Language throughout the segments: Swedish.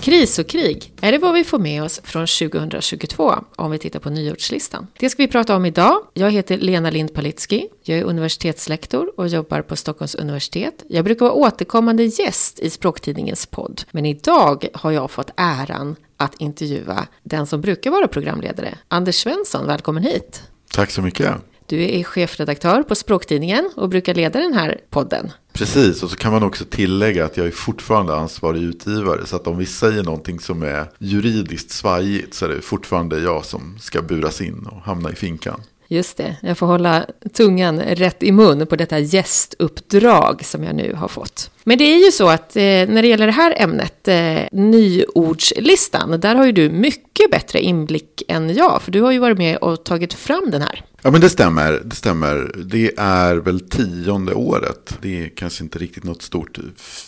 Kris och krig, är det vad vi får med oss från 2022 om vi tittar på nyårslistan? Det ska vi prata om idag. Jag heter Lena Lind Palitski. Jag är universitetslektor och jobbar på Stockholms universitet. Jag brukar vara återkommande gäst i Språktidningens podd. Men idag har jag fått äran att intervjua den som brukar vara programledare, Anders Svensson. Välkommen hit! Tack så mycket! Du är chefredaktör på Språktidningen och brukar leda den här podden. Precis, och så kan man också tillägga att jag är fortfarande ansvarig utgivare. Så att om vi säger någonting som är juridiskt svajigt så är det fortfarande jag som ska buras in och hamna i finkan. Just det, jag får hålla tungan rätt i mun på detta gästuppdrag som jag nu har fått. Men det är ju så att eh, när det gäller det här ämnet, eh, nyordslistan, där har ju du mycket bättre inblick än jag, för du har ju varit med och tagit fram den här. Ja men det stämmer, det stämmer. Det är väl tionde året. Det är kanske inte riktigt något stort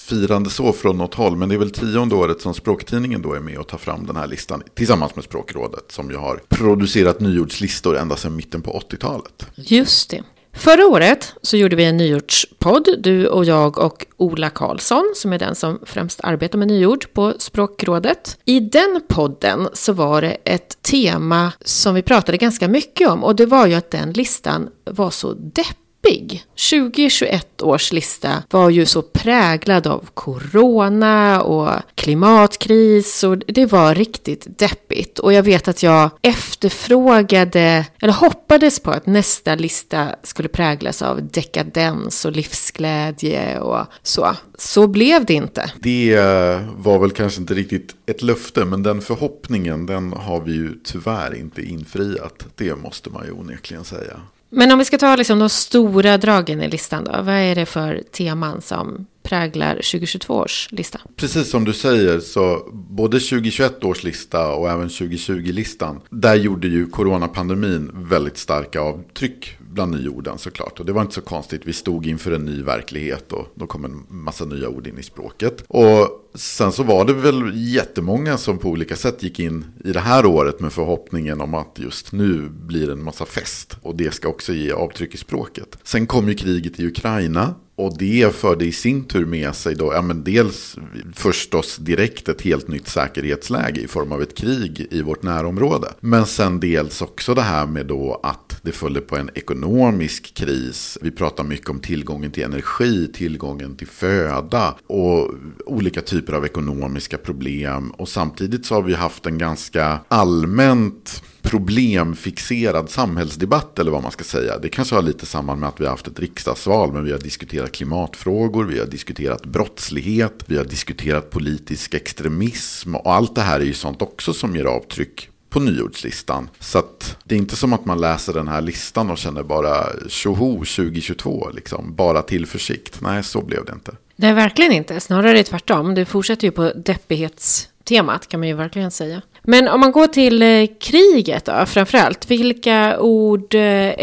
firande så från något håll. Men det är väl tionde året som Språktidningen då är med och tar fram den här listan. Tillsammans med Språkrådet som ju har producerat nyordslistor ända sedan mitten på 80-talet. Just det. Förra året så gjorde vi en nyordspodd, du och jag och Ola Karlsson, som är den som främst arbetar med nyord på Språkrådet. I den podden så var det ett tema som vi pratade ganska mycket om och det var ju att den listan var så deppig jobbig. 2021 års lista var ju så präglad av corona och klimatkris och det var riktigt deppigt. Och jag vet att jag efterfrågade, eller hoppades på att nästa lista skulle präglas av dekadens och livsglädje och så. Så blev det inte. Det eh, var väl kanske inte riktigt ett löfte, men den förhoppningen den har vi ju tyvärr inte infriat. Det måste man ju onekligen säga. Men om vi ska ta liksom de stora dragen i listan då. Vad är det för teman som präglar 2022 års lista? Precis som du säger så både 2021 års lista och även 2020-listan. Där gjorde ju coronapandemin väldigt starka avtryck bland nyorden såklart. Och det var inte så konstigt. Vi stod inför en ny verklighet och då kom en massa nya ord in i språket. Och sen så var det väl jättemånga som på olika sätt gick in i det här året med förhoppningen om att just nu blir det en massa fest. Och det ska också ge avtryck i språket. Sen kom ju kriget i Ukraina och det förde i sin tur med sig då, ja men dels förstås direkt ett helt nytt säkerhetsläge i form av ett krig i vårt närområde. Men sen dels också det här med då att det följde på en ekonomisk kris. Vi pratar mycket om tillgången till energi, tillgången till föda och olika typer av ekonomiska problem. Och samtidigt så har vi haft en ganska allmänt problemfixerad samhällsdebatt eller vad man ska säga. Det kanske har lite samband med att vi har haft ett riksdagsval men vi har diskuterat klimatfrågor, vi har diskuterat brottslighet, vi har diskuterat politisk extremism och allt det här är ju sånt också som ger avtryck på nyordslistan. Så att det är inte som att man läser den här listan och känner bara tjoho 2022, liksom. bara tillförsikt. Nej, så blev det inte. Nej, verkligen inte. Snarare tvärtom. Det fortsätter ju på deppighetstemat kan man ju verkligen säga. Men om man går till eh, kriget då, framförallt. Vilka ord eh,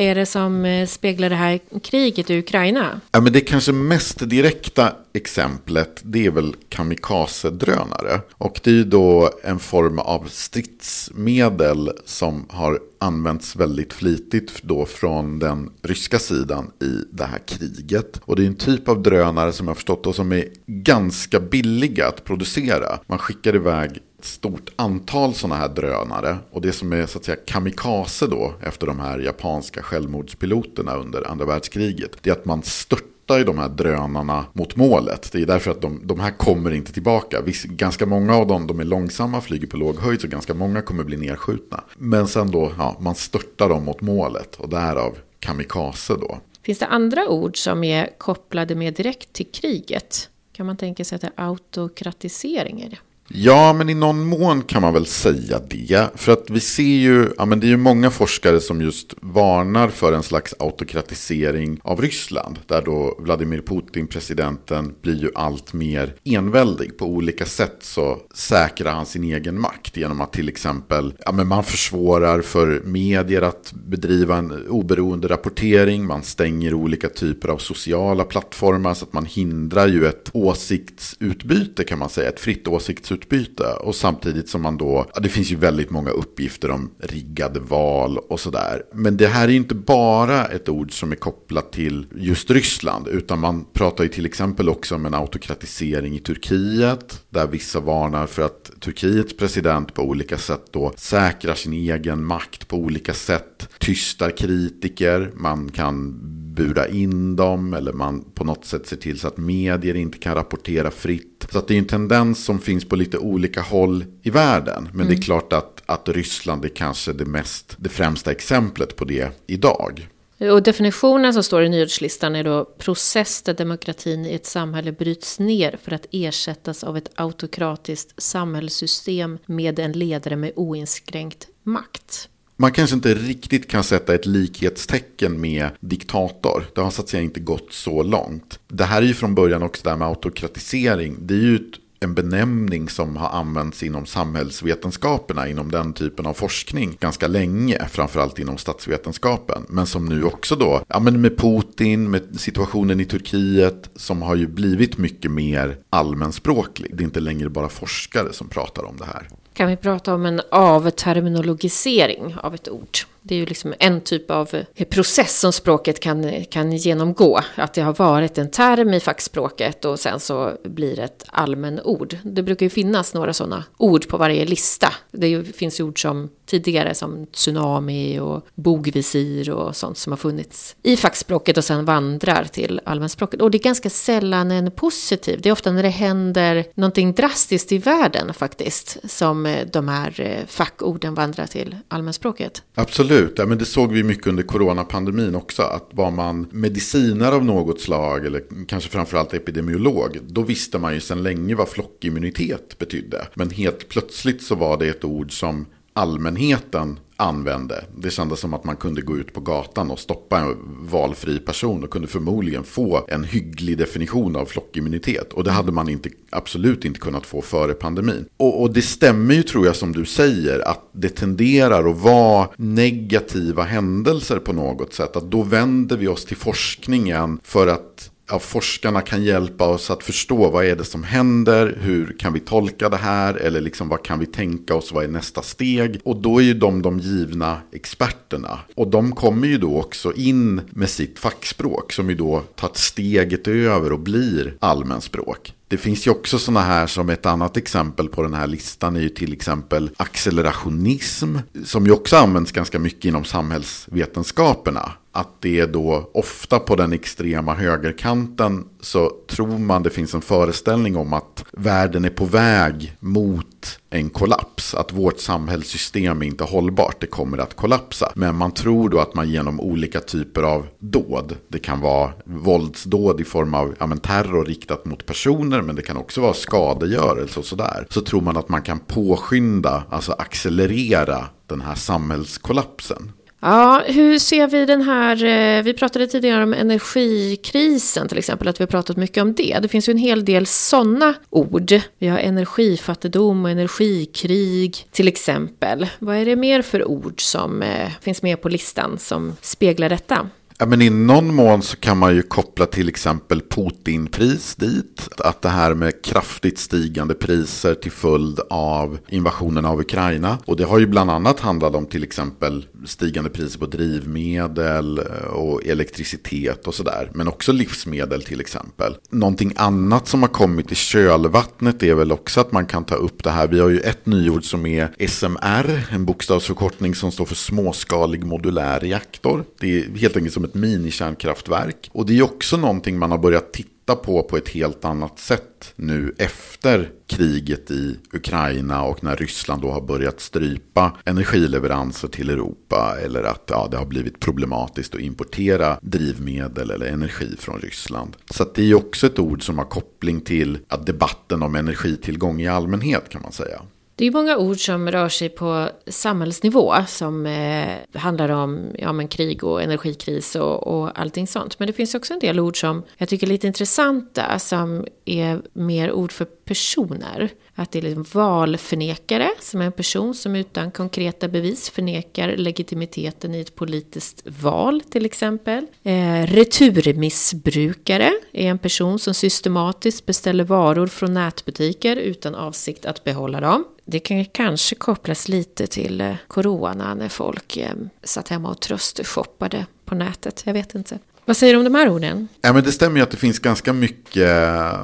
är det som eh, speglar det här kriget i Ukraina? Ja, men det kanske mest direkta exemplet det är väl kamikazedrönare. Och det är ju då en form av stridsmedel som har använts väldigt flitigt då från den ryska sidan i det här kriget. Och det är en typ av drönare som jag har förstått och som är ganska billiga att producera. Man skickar iväg stort antal sådana här drönare. Och det som är så att säga kamikaze då, efter de här japanska självmordspiloterna under andra världskriget, det är att man störtar i de här drönarna mot målet. Det är därför att de, de här kommer inte tillbaka. Viss, ganska många av dem de är långsamma, flyger på låg höjd, så ganska många kommer bli nedskjutna. Men sen då, ja, man störtar dem mot målet och därav kamikaze då. Finns det andra ord som är kopplade mer direkt till kriget? Kan man tänka sig att det är autokratisering? Är det? Ja, men i någon mån kan man väl säga det. För att vi ser ju, ja men det är ju många forskare som just varnar för en slags autokratisering av Ryssland. Där då Vladimir Putin, presidenten, blir ju allt mer enväldig. På olika sätt så säkrar han sin egen makt genom att till exempel, ja men man försvårar för medier att bedriva en oberoende rapportering. Man stänger olika typer av sociala plattformar så att man hindrar ju ett åsiktsutbyte kan man säga. Ett fritt åsiktsutbyte handelsutbyte. Och samtidigt som man då, ja, det finns ju väldigt många uppgifter om riggade val och sådär. Men det här är ju inte bara ett ord som är kopplat till just Ryssland. Utan man pratar ju till exempel också om en autokratisering i Turkiet. Där vissa varnar för att Turkiets president på olika sätt då säkrar sin egen makt på olika sätt. Tystar kritiker, man kan bura in dem eller man på något sätt ser till så att medier inte kan rapportera fritt. Så att det är en tendens som finns på lite olika håll i världen. Men mm. det är mm. klart att, att Ryssland är kanske det, mest, det främsta exemplet på det idag. Och definitionen som står i nyhetslistan är då process där demokratin i ett samhälle bryts ner för att ersättas av ett autokratiskt samhällssystem med en ledare med oinskränkt makt man kanske inte riktigt kan sätta ett likhetstecken med diktator. Det har så att säga inte gått så långt. Det här är ju från början också det här med autokratisering. Det är ju en benämning som har använts inom samhällsvetenskaperna, inom den typen av forskning ganska länge, framförallt inom statsvetenskapen. Men som nu också då, ja men med Putin, med situationen i Turkiet, som har ju blivit mycket mer allmänspråklig. Det är inte längre bara forskare som pratar om det här kan vi prata om en avterminologisering av ett ord. Det är ju liksom en typ av eh, process som språket kan, kan genomgå. Att det har varit en term i fackspråket och sen så blir det ett allmän ord. Det brukar ju finnas några sådana ord på varje lista. Det finns ju ord som tidigare som tsunami och bogvisir och sånt som har funnits i fackspråket och sen vandrar till allmänspråket. Och det är ganska sällan en positiv. Det är ofta när det händer någonting drastiskt i världen faktiskt som eh, de här eh, fackorden vandrar till allmänspråket. Absolut. Absolut, ja, men det såg vi mycket under coronapandemin också. Att var man medicinare av något slag, eller kanske framförallt epidemiolog, då visste man ju sedan länge vad flockimmunitet betydde. Men helt plötsligt så var det ett ord som allmänheten använde. Det kändes som att man kunde gå ut på gatan och stoppa en valfri person och kunde förmodligen få en hygglig definition av flockimmunitet. Och det hade man inte, absolut inte kunnat få före pandemin. Och, och det stämmer ju tror jag som du säger att det tenderar att vara negativa händelser på något sätt. Att då vänder vi oss till forskningen för att ja, forskarna kan hjälpa oss att förstå vad är det som händer, hur kan vi tolka det här eller liksom vad kan vi tänka oss, vad är nästa steg? Och då är ju de de givna experterna. Och de kommer ju då också in med sitt fackspråk som ju då tar steget över och blir allmänspråk. Det finns ju också sådana här som ett annat exempel på den här listan är ju till exempel accelerationism. Som ju också används ganska mycket inom samhällsvetenskaperna att det är då ofta på den extrema högerkanten så tror man det finns en föreställning om att världen är på väg mot en kollaps. Att vårt samhällssystem är inte hållbart, det kommer att kollapsa. Men man tror då att man genom olika typer av dåd, det kan vara våldsdåd i form av ja, men terror riktat mot personer, men det kan också vara skadegörelse och sådär. Så tror man att man kan påskynda, alltså accelerera den här samhällskollapsen. Ja, hur ser vi den här, eh, vi pratade tidigare om energikrisen till exempel, att vi har pratat mycket om det. Det finns ju en hel del sådana ord. Vi har energifattigdom och energikrig till exempel. Vad är det mer för ord som eh, finns med på listan som speglar detta? Ja, men I någon mån så kan man ju koppla till exempel Putinpris dit. Att det här med kraftigt stigande priser till följd av invasionen av Ukraina. Och det har ju bland annat handlat om till exempel stigande priser på drivmedel eh, och elektricitet och sådär. Men också livsmedel till exempel. Någonting annat som har kommit i kölvattnet är väl också att man kan ta upp det här. Vi har ju ett nyord som är SMR, en bokstavsförkortning som står för småskalig modulär reaktor. Det är helt enkelt som ett minikärnkraftverk. Och det är också någonting man har börjat titta på på ett helt annat sätt nu efter kriget i Ukraina och när Ryssland då har börjat strypa energileveranser till Europa eller att ja, det har blivit problematiskt att importera drivmedel eller energi från Ryssland. Så det är också ett ord som har koppling till att debatten om energitillgång i allmänhet kan man säga. Det är många ord som rör sig på samhällsnivå som eh, handlar om ja, men krig och energikris och, och allting sånt. Men det finns också en del ord som jag tycker är lite intressanta som är mer ord för personer. Att det är liksom valförnekare, som är en person som utan konkreta bevis förnekar legitimiteten i ett politiskt val till exempel. Eh, returmissbrukare är en person som systematiskt beställer varor från nätbutiker utan avsikt att behålla dem. Det kan kanske kopplas lite till eh, corona när folk eh, satt hemma och tröstshoppade på nätet. Jag vet inte. Vad säger du om de här orden? Ja, men det stämmer ju att det finns ganska mycket, eh,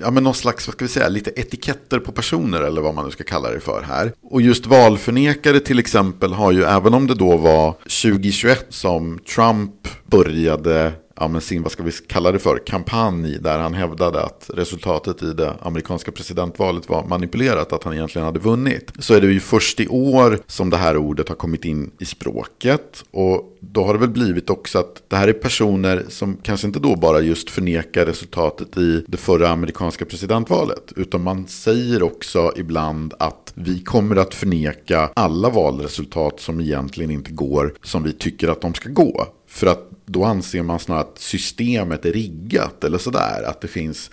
ja men någon slags, vad ska vi säga, lite etiketter på personer eller vad man nu ska kalla det för här. Och just valförnekare till exempel har ju, även om det då var 2021 som Trump började ja, men sin, vad ska vi kalla det för, kampanj där han hävdade att resultatet i det amerikanska presidentvalet var manipulerat, att han egentligen hade vunnit. Så är det ju först i år som det här ordet har kommit in i språket. Och då har det väl blivit också att det här är personer som kanske inte då bara just förnekar resultatet i det förra amerikanska presidentvalet. Utan man säger också ibland att vi kommer att förneka alla valresultat som egentligen inte går som vi tycker att de ska gå. För att då anser man snarare att systemet är riggat eller sådär. Att det finns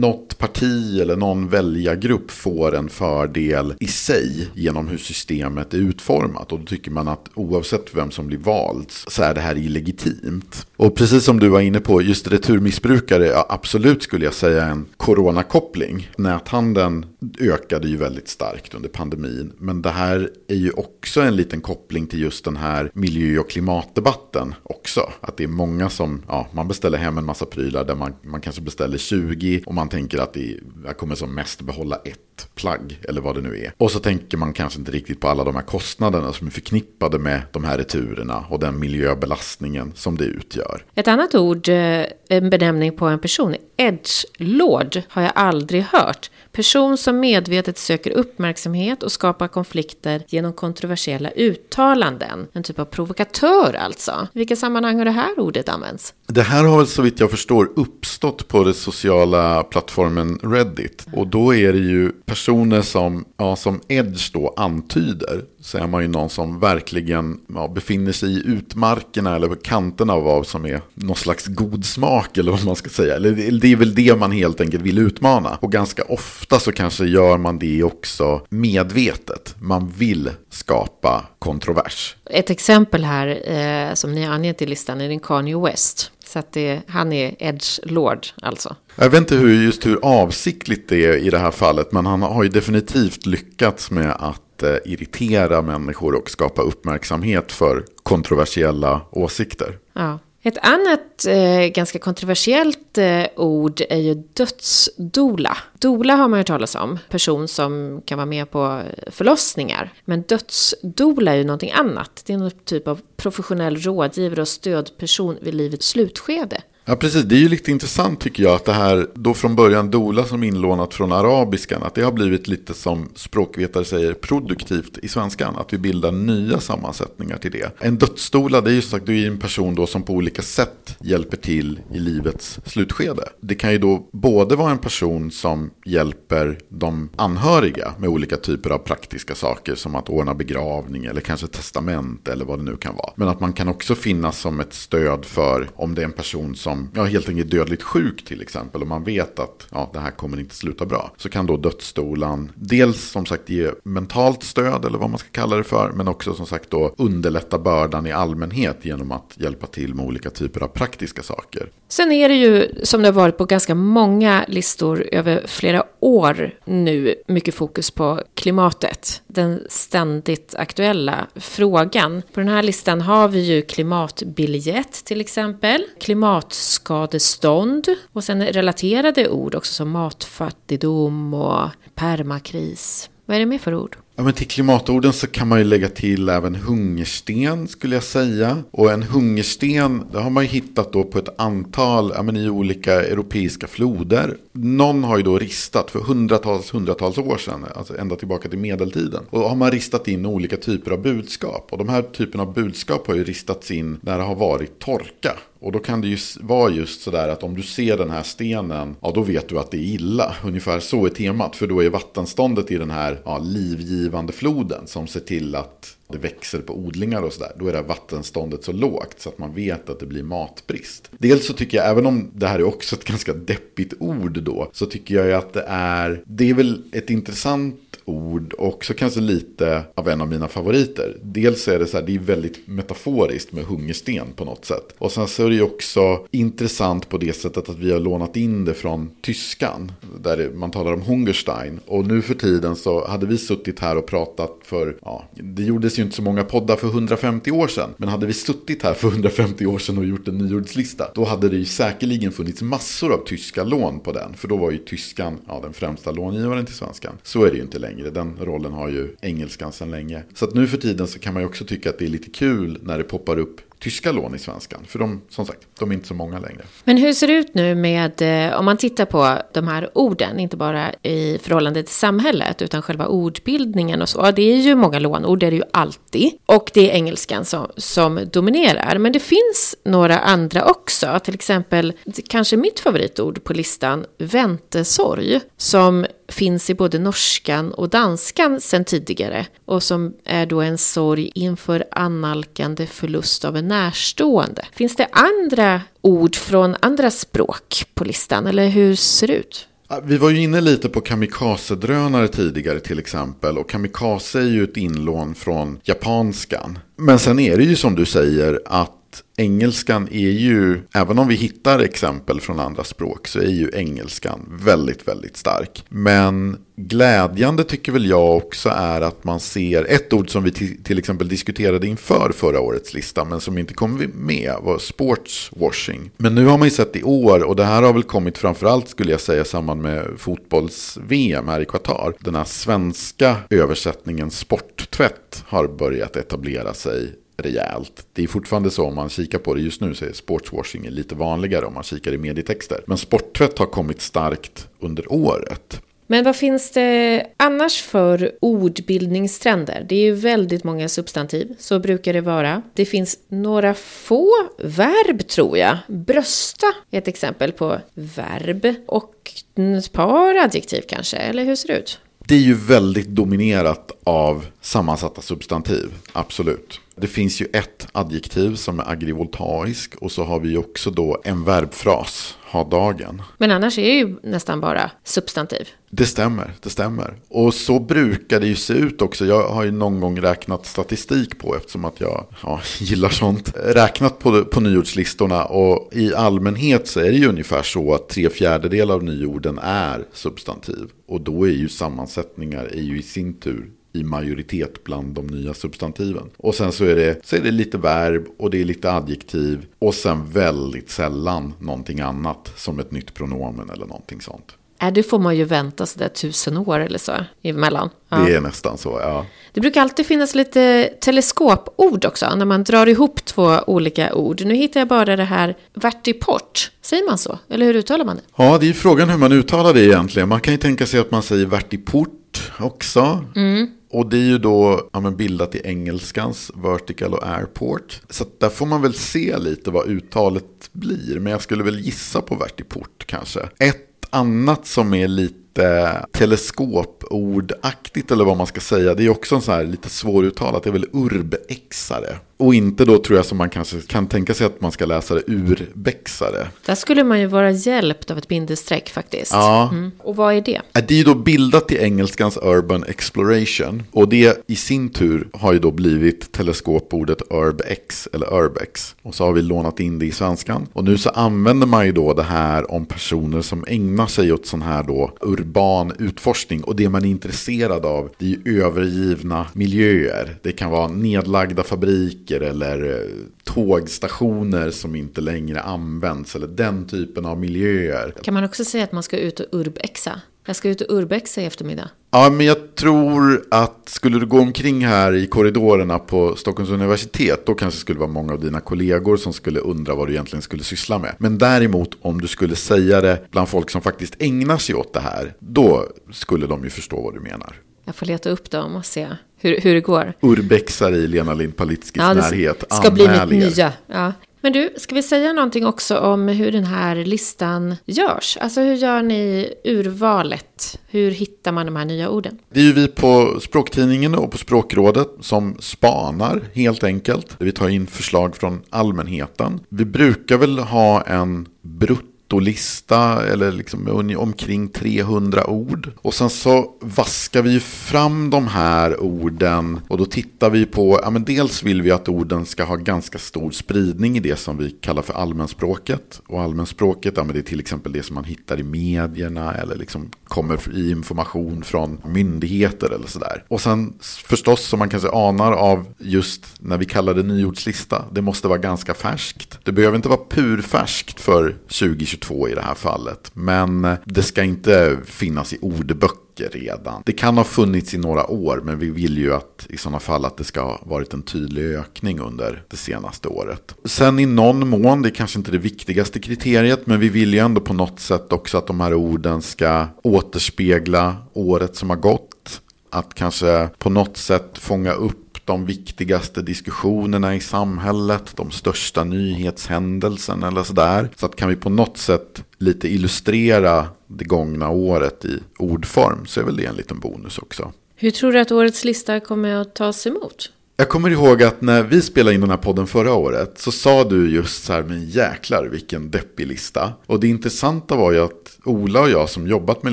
något parti eller någon väljargrupp får en fördel i sig genom hur systemet är utformat. Och då tycker man att oavsett vem som blir vald så är det här illegitimt. Och precis som du var inne på, just returmissbrukare, ja, absolut skulle jag säga en coronakoppling. Näthandeln ökade ju väldigt starkt under pandemin. Men det här är ju också en liten koppling till just den här miljö och klimatdebatten också. Att det är många som, ja, man beställer hem en massa prylar där man, man kanske beställer 20 och man tänker att det, jag kommer som mest behålla ett plagg eller vad det nu är. Och så tänker man kanske inte riktigt på alla de här kostnaderna som är förknippade med de här returerna och den miljöbelastningen som det utgör. Ett annat ord, eh, en benämning på en person, edgelord, har jag aldrig hört. Person som medvetet söker uppmärksamhet och skapar konflikter genom kontroversiella uttalanden. En typ av provokatör alltså. I vilka sammanhang har det här ordet använts? Det här har väl så vitt jag förstår uppstått på den sociala plattformen Reddit. Och då är det ju personer som, ja, som Edge då antyder. Så är man ju någon som verkligen ja, befinner sig i utmarkerna eller på kanterna av vad som är någon slags god smak eller vad man ska säga. Eller det är väl det man helt enkelt vill utmana. Och ganska ofta så kanske gör man det också medvetet. Man vill skapa kontrovers. Ett exempel här eh, som ni har angett i listan är den Kanye West. Så att det, han är Edge Lord alltså. Jag vet inte hur, just hur avsiktligt det är i det här fallet. Men han har ju definitivt lyckats med att Eh, irritera människor och skapa uppmärksamhet för kontroversiella åsikter. Ja. Ett annat eh, ganska kontroversiellt eh, ord är ju dödsdola. Dola har man ju talas om, person som kan vara med på eh, förlossningar. Men dödsdola är ju någonting annat. Det är någon typ av professionell rådgivare och stödperson vid livets slutskede. Ja, precis. Det är ju lite intressant tycker jag att det här då från början dola som inlånat från arabiskan. Att det har blivit lite som språkvetare säger produktivt i svenskan. Att vi bildar nya sammansättningar till det. En dödsdola det är ju sagt det är en person då som på olika sätt hjälper till i livets slutskede. Det kan ju då både vara en person som hjälper de anhöriga med olika typer av praktiska saker. Som att ordna begravning eller kanske testament eller vad det nu kan vara. Men att man kan också finnas som ett stöd för om det är en person som Liksom, ja, helt enkelt dödligt sjuk till exempel och man vet att ja, det här kommer inte sluta bra. Så kan då dödsstolan dels som sagt ge mentalt stöd eller vad man ska kalla det för men också som sagt då underlätta bördan i allmänhet genom att hjälpa till med olika typer av praktiska saker. Sen är det ju som det har varit på ganska många listor över flera år nu mycket fokus på klimatet. Den ständigt aktuella frågan. På den här listan har vi ju klimatbiljett till exempel. klimatskadestånd och sen relaterade ord också som matfattigdom och permakris. Vad är det mer för ord? Ja, men till klimatorden så kan man ju lägga till även hungersten skulle jag säga. Och en hungersten det har man ju hittat då på ett antal, ja, men i olika europeiska floder. Någon har ju då ristat för hundratals, hundratals år sedan, alltså ända tillbaka till medeltiden. Och har man ristat in olika typer av budskap. Och de här typerna av budskap har ju ristats in när det har varit torka. Och då kan det ju vara just sådär att om du ser den här stenen, ja då vet du att det är illa. Ungefär så är temat, för då är vattenståndet i den här ja, livgivande floden som ser till att det växer på odlingar och sådär, då är det vattenståndet så lågt så att man vet att det blir matbrist. Dels så tycker jag, även om det här är också ett ganska deppigt ord då, så tycker jag ju att det är, det är väl ett intressant ord och också kanske lite av en av mina favoriter. Dels är det så här, det är väldigt metaforiskt med hungersten på något sätt. Och sen så är det ju också intressant på det sättet att vi har lånat in det från tyskan. Där man talar om Hungerstein. Och nu för tiden så hade vi suttit här och pratat för, ja, det gjordes ju inte så många poddar för 150 år sedan. Men hade vi suttit här för 150 år sedan och gjort en nyordslista. Då hade det ju säkerligen funnits massor av tyska lån på den. För då var ju tyskan ja, den främsta långivaren till svenskan. Så är det ju inte längre längre. Den rollen har ju engelskan sedan länge. Så att nu för tiden så kan man ju också tycka att det är lite kul när det poppar upp tyska lån i svenskan. För de, som sagt, de är inte så många längre. Men hur ser det ut nu med, eh, om man tittar på de här orden, inte bara i förhållande till samhället, utan själva ordbildningen och så. Det är ju många lånord, det är det ju alltid. Och det är engelskan som, som dominerar. Men det finns några andra också, till exempel kanske mitt favoritord på listan, väntesorg, som finns i både norskan och danskan sedan tidigare och som är då en sorg inför annalkande förlust av en närstående. Finns det andra ord från andra språk på listan eller hur ser det ut? Vi var ju inne lite på kamikaze-drönare tidigare till exempel. Och kamikaze är ju ett inlån från japanskan. Men sen är det ju som du säger att engelskan är ju, även om vi hittar exempel från andra språk, så är ju engelskan väldigt, väldigt stark. Men glädjande tycker väl jag också är att man ser ett ord som vi till exempel diskuterade inför förra årets lista, men som inte kom med, var sportswashing. Men nu har man ju sett i år, och det här har väl kommit framförallt skulle jag säga samman med fotbolls-VM här i Qatar. Den här svenska översättningen sporttvätt har börjat etablera sig rejält. Det är fortfarande så om man kikar på det just nu så är sportswashing lite vanligare om man kikar i medietexter. Men sporttvätt har kommit starkt under året. Men vad finns det annars för ordbildningstrender? Det är ju väldigt många substantiv, så brukar det vara. Det finns några få verb tror jag. Brösta är ett exempel på verb och ett par adjektiv kanske, eller hur ser det ut? Det är ju väldigt dominerat av sammansatta substantiv, absolut. Det finns ju ett adjektiv som är agrivoltaisk och så har vi också då en verbfras, ha dagen. Men annars är det ju nästan bara substantiv. Det stämmer, det stämmer. Och så brukar det ju se ut också. Jag har ju någon gång räknat statistik på, eftersom att jag ja, gillar sånt, räknat på, på nyordslistorna. Och i allmänhet så är det ju ungefär så att tre fjärdedelar av nyorden är substantiv. Och då är ju sammansättningar är ju i sin tur i majoritet bland de nya substantiven. Och sen så är, det, så är det lite verb och det är lite adjektiv och sen väldigt sällan någonting annat som ett nytt pronomen eller någonting sånt. Äh, det får man ju vänta sådär tusen år eller så emellan. Ja. Det är nästan så, ja. Det brukar alltid finnas lite teleskopord också, när man drar ihop två olika ord. Nu hittar jag bara det här vertiport. Säger man så? Eller hur uttalar man det? Ja, det är frågan hur man uttalar det egentligen. Man kan ju tänka sig att man säger vertiport också. Mm. Och det är ju då ja, bildat i engelskans vertical och airport. Så där får man väl se lite vad uttalet blir. Men jag skulle väl gissa på vertiport kanske. Ett annat som är lite teleskopordaktigt eller vad man ska säga. Det är också en sån här lite svåruttalat. Det är väl urbexare. Och inte då tror jag som man kanske kan tänka sig att man ska läsa det urbexare. Där skulle man ju vara hjälpt av ett bindestreck faktiskt. Ja. Mm. Och vad är det? Det är ju då bildat i engelskans Urban Exploration. Och det i sin tur har ju då blivit teleskopordet UrbX eller Urbex. Och så har vi lånat in det i svenskan. Och nu så använder man ju då det här om personer som ägnar sig åt sån här då urban utforskning. Och det man är intresserad av det är ju övergivna miljöer. Det kan vara nedlagda fabriker fabriker eller eh, tågstationer som inte längre används. Eller den typen av miljöer. Kan man också säga att man ska ut och urbexa? Jag ska ut och urbexa i eftermiddag. Ja, men jag tror att skulle du gå omkring här i korridorerna på Stockholms universitet, då kanske skulle vara många av dina kollegor som skulle undra vad du egentligen skulle syssla med. Men däremot om du skulle säga det bland folk som faktiskt ägnar sig åt det här, då skulle de ju förstå vad du menar. Jag får leta upp dem och se hur, hur det går. Urbexar i Lena Lind Palitskis ja, närhet. ska bli mitt nya. Ja. Men du, ska vi säga någonting också om hur den här listan görs? Alltså hur gör ni urvalet? Hur hittar man de här nya orden? Det är ju vi på Språktidningen och på Språkrådet som spanar helt enkelt. Vi tar in förslag från allmänheten. Vi brukar väl ha en brutto bruttolista eller liksom omkring 300 ord. Och sen så vaskar vi fram de här orden och då tittar vi på, ja men dels vill vi att orden ska ha ganska stor spridning i det som vi kallar för allmänspråket. Och allmänspråket, ja men det är till exempel det som man hittar i medierna eller liksom kommer i information från myndigheter eller sådär. Och sen förstås som man kanske anar av just när vi kallar det nyordslista, det måste vara ganska färskt. Det behöver inte vara purfärskt för 2022 22 i det här fallet. Men eh, det ska inte finnas i ordböcker redan. Det kan ha funnits i några år men vi vill ju att i sådana fall att det ska ha varit en tydlig ökning under det senaste året. Sen i någon mån, det är kanske inte det viktigaste kriteriet men vi vill ju ändå på något sätt också att de här orden ska återspegla året som har gått. Att kanske på något sätt fånga upp de viktigaste diskussionerna i samhället, de största nyhetshändelserna eller sådär. Så att kan vi på något sätt lite illustrera det gångna året i ordform så är väl det en liten bonus också. Hur tror du att årets lista kommer att tas emot? Jag kommer ihåg att när vi spelade in den här podden förra året så sa du just så här, men jäklar vilken deppig lista. Och det intressanta var ju att Ola och jag som jobbat med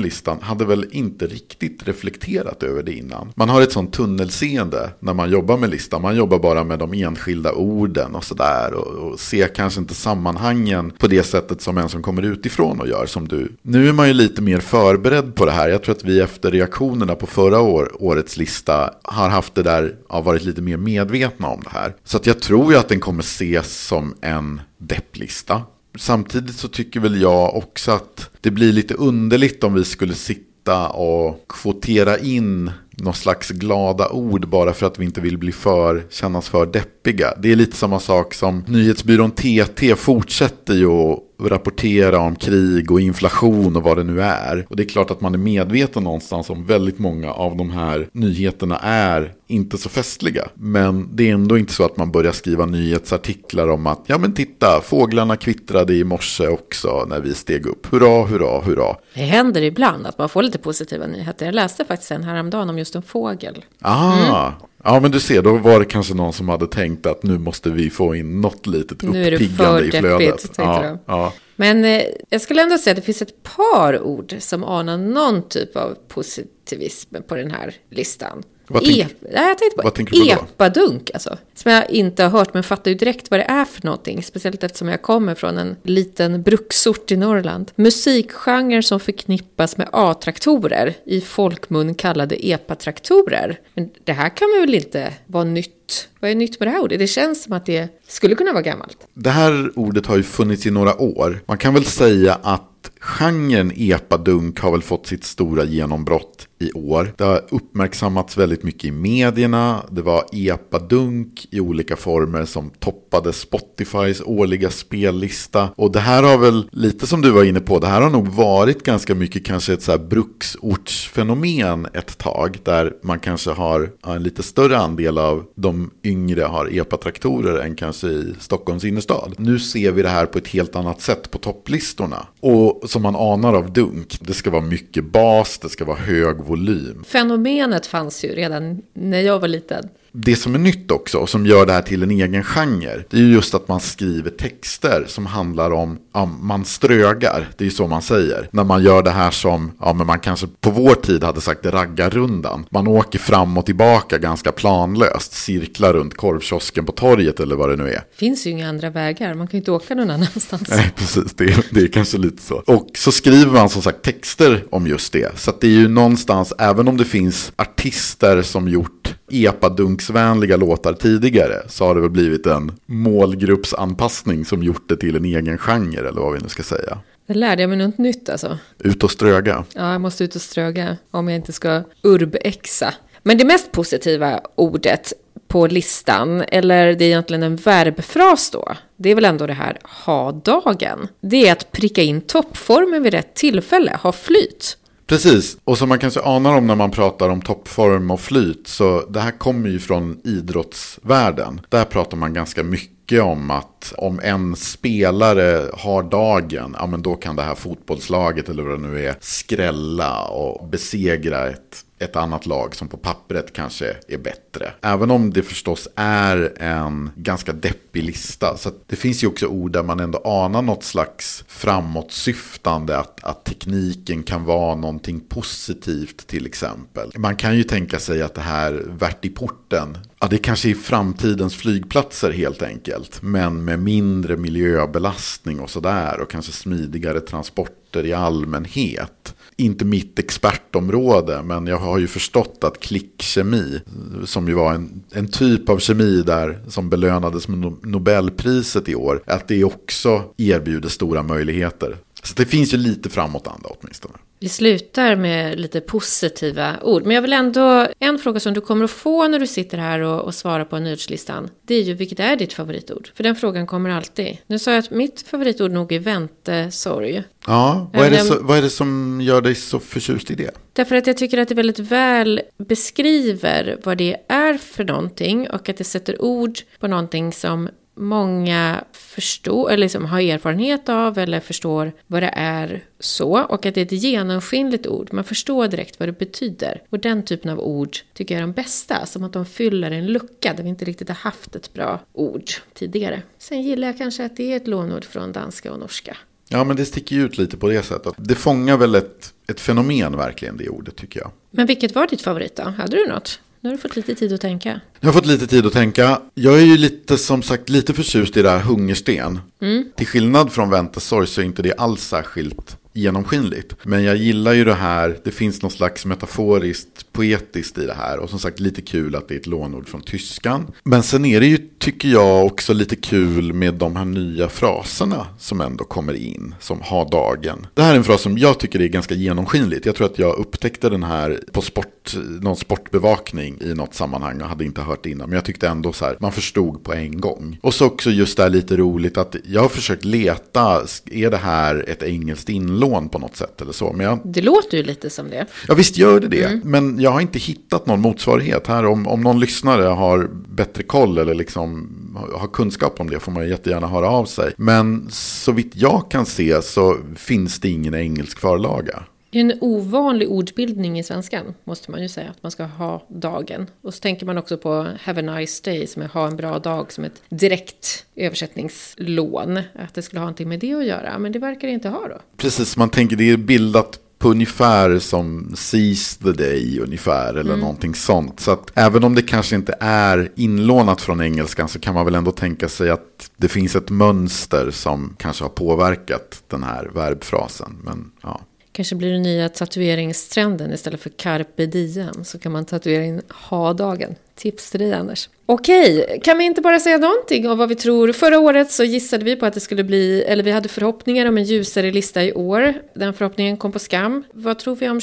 listan hade väl inte riktigt reflekterat över det innan. Man har ett sånt tunnelseende när man jobbar med listan. Man jobbar bara med de enskilda orden och sådär. Och, och ser kanske inte sammanhangen på det sättet som en som kommer utifrån och gör som du. Nu är man ju lite mer förberedd på det här. Jag tror att vi efter reaktionerna på förra år, årets lista har haft det där, har varit lite mer medvetna om det här. Så att jag tror ju att den kommer ses som en depplista samtidigt så tycker väl jag också att det blir lite underligt om vi skulle sitta och kvotera in någon slags glada ord bara för att vi inte vill bli för, kännas för deppiga. Det är lite samma sak som nyhetsbyrån TT fortsätter ju att rapportera om krig och inflation och vad det nu är. Och det är klart att man är medveten någonstans om väldigt många av de här nyheterna är inte så festliga. Men det är ändå inte så att man börjar skriva nyhetsartiklar om att ja men titta, fåglarna kvittrade i morse också när vi steg upp. Hurra, hurra, hurra. Det händer ibland att man får lite positiva nyheter. Jag läste faktiskt en häromdagen om just en fågel. Ah, mm. Ja men du ser, då var det kanske någon som hade tänkt att nu måste vi få in något litet uppiggande i flödet. Deppigt, ja, ja. Men eh, jag skulle ändå säga att det finns ett par ord som anar någon typ av positivism på den här listan. Vad, tänk, e Nej, jag tänkte på vad tänker du på epadunk, alltså. Som jag inte har hört, men fattar ju direkt vad det är för någonting. Speciellt eftersom jag kommer från en liten bruksort i Norrland. Musikgenre som förknippas med A-traktorer, i folkmun kallade epatraktorer. Men det här kan väl inte vara nytt? Vad är nytt med det här ordet? Det känns som att det skulle kunna vara gammalt. Det här ordet har ju funnits i några år. Man kan väl säga att genren epadunk har väl fått sitt stora genombrott i år. Det har uppmärksammats väldigt mycket i medierna. Det var epadunk i olika former som toppade Spotifys årliga spellista. Och det här har väl, lite som du var inne på, det här har nog varit ganska mycket kanske ett så här bruksortsfenomen ett tag. Där man kanske har en lite större andel av de yngre har epatraktorer än kanske i Stockholms innerstad. Nu ser vi det här på ett helt annat sätt på topplistorna. Och som man anar av dunk, det ska vara mycket bas, det ska vara hög volym. Fenomenet fanns ju redan när jag var liten det som är nytt också och som gör det här till en egen genre. Det är ju just att man skriver texter som handlar om, ja, man strögar, det är ju så man säger. När man gör det här som, ja men man kanske på vår tid hade sagt raggarrundan. Man åker fram och tillbaka ganska planlöst, cirklar runt korvkiosken på torget eller vad det nu är. Finns ju inga andra vägar, man kan ju inte åka någon annanstans. Nej, precis, det är, det är kanske lite så. Och så skriver man som sagt texter om just det. Så att det är ju någonstans, även om det finns artister som gjort epadunksvänliga låtar tidigare så har det väl blivit en målgruppsanpassning som gjort det till en egen genre eller vad vi nu ska säga. Det lärde jag mig något nytt alltså. Ut och ströga. Ja, jag måste ut och ströga om jag inte ska urbexa. Men det mest positiva ordet på listan, eller det är egentligen en verbfras då, det är väl ändå det här ha dagen. Det är att pricka in toppformen vid rätt tillfälle, ha flyt. Precis, och som man kanske anar om när man pratar om toppform och flyt. Så det här kommer ju från idrottsvärlden. Där pratar man ganska mycket om att om en spelare har dagen, ja men då kan det här fotbollslaget eller vad det nu är skrälla och besegra ett ett annat lag som på pappret kanske är bättre. Även om det förstås är en ganska deppig lista. Så det finns ju också ord där man ändå anar något slags framåtsyftande. Att, att tekniken kan vara någonting positivt till exempel. Man kan ju tänka sig att det här Vertiporten. Ja, det kanske är framtidens flygplatser helt enkelt. Men med mindre miljöbelastning och sådär. Och kanske smidigare transporter i allmänhet inte mitt expertområde, men jag har ju förstått att klickkemi, som ju var en, en typ av kemi där som belönades med Nobelpriset i år, att det också erbjuder stora möjligheter. Så det finns ju lite framåtanda åtminstone. Vi slutar med lite positiva ord. Men jag vill ändå, en fråga som du kommer att få när du sitter här och, och svarar på nyhetslistan. Det är ju vilket är ditt favoritord? För den frågan kommer alltid. Nu sa jag att mitt favoritord nog är väntesorg. Ja, vad är, det så, vad är det som gör dig så förtjust i det? Därför att jag tycker att det väldigt väl beskriver vad det är för någonting och att det sätter ord på någonting som många förstår, eller liksom har erfarenhet av eller förstår vad det är så. Och att det är ett genomskinligt ord. Man förstår direkt vad det betyder. Och den typen av ord tycker jag är de bästa. Som att de fyller en lucka där vi inte riktigt har haft ett bra ord tidigare. Sen gillar jag kanske att det är ett lånord från danska och norska. Ja, men det sticker ju ut lite på det sättet. Det fångar väl ett, ett fenomen verkligen, det ordet tycker jag. Men vilket var ditt favorit då? Hade du något? Nu har du fått lite tid att tänka. Jag har fått lite tid att tänka. Jag är ju lite som sagt lite förtjust i det här hungersten. Mm. Till skillnad från väntesorg så är inte det alls särskilt genomskinligt. Men jag gillar ju det här, det finns någon slags metaforiskt poetiskt i det här. Och som sagt lite kul att det är ett lånord från tyskan. Men sen är det ju, tycker jag, också lite kul med de här nya fraserna som ändå kommer in. Som ha dagen. Det här är en fras som jag tycker är ganska genomskinligt. Jag tror att jag upptäckte den här på sport, någon sportbevakning i något sammanhang och hade inte hört det innan. Men jag tyckte ändå så här, man förstod på en gång. Och så också just det här lite roligt att jag har försökt leta, är det här ett engelskt inlån på något sätt eller så? Men jag... Det låter ju lite som det. Ja visst gör det det. Mm. Men jag har inte hittat någon motsvarighet här. Om, om någon lyssnare har bättre koll eller liksom har kunskap om det får man jättegärna höra av sig. Men så vitt jag kan se så finns det ingen engelsk förlaga. Det är en ovanlig ordbildning i svenskan, måste man ju säga, att man ska ha dagen. Och så tänker man också på have a nice day, som är ha en bra dag, som ett direkt översättningslån. Att det skulle ha någonting med det att göra, men det verkar det inte ha då. Precis, man tänker det är bildat på ungefär som Seize the Day ungefär eller mm. någonting sånt. Så att även om det kanske inte är inlånat från engelskan så kan man väl ändå tänka sig att det finns ett mönster som kanske har påverkat den här verbfrasen. Men ja. Kanske blir det nya tatueringstrenden istället för carpe diem så kan man tatuera in ha-dagen. Tips till dig Anders. Okej, kan vi inte bara säga någonting om vad vi tror? Förra året så gissade vi på att det skulle bli, eller vi hade förhoppningar om en ljusare lista i år. Den förhoppningen kom på skam. Vad tror vi om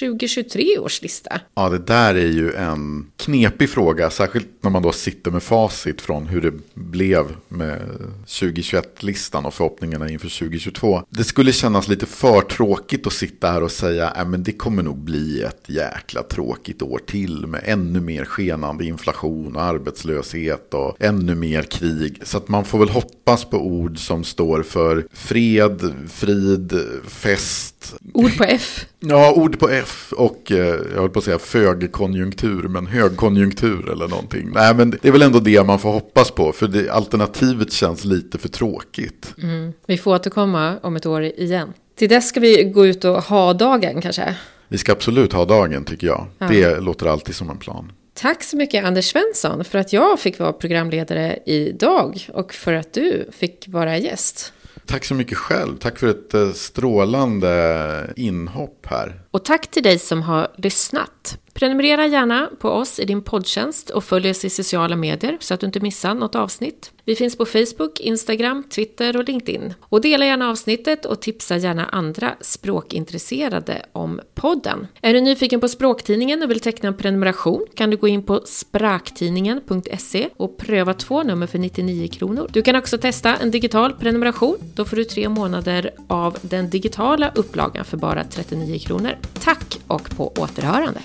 2023 års lista? Ja, det där är ju en knepig fråga, särskilt när man då sitter med facit från hur det blev med 2021-listan och förhoppningarna inför 2022. Det skulle kännas lite för tråkigt att sitta här och säga äh, men det kommer nog bli ett jäkla tråkigt år till med ännu mer skenande inflation arbetslöshet och ännu mer krig. Så att man får väl hoppas på ord som står för fred, frid, fest. Ord på F. Ja, ord på F och eh, jag höll på att säga fögkonjunktur, men högkonjunktur eller någonting. Nej, men det är väl ändå det man får hoppas på, för det, alternativet känns lite för tråkigt. Mm. Vi får återkomma om ett år igen. Till dess ska vi gå ut och ha dagen kanske? Vi ska absolut ha dagen tycker jag. Ja. Det låter alltid som en plan. Tack så mycket Anders Svensson för att jag fick vara programledare idag och för att du fick vara gäst. Tack så mycket själv. Tack för ett eh, strålande inhopp här. Och tack till dig som har lyssnat. Prenumerera gärna på oss i din poddtjänst och följ oss i sociala medier så att du inte missar något avsnitt. Vi finns på Facebook, Instagram, Twitter och LinkedIn. Och dela gärna avsnittet och tipsa gärna andra språkintresserade om podden. Är du nyfiken på Språktidningen och vill teckna en prenumeration kan du gå in på spraktidningen.se och pröva två nummer för 99 kronor. Du kan också testa en digital prenumeration. Då får du tre månader av den digitala upplagan för bara 39 kronor. Tack och på återhörande!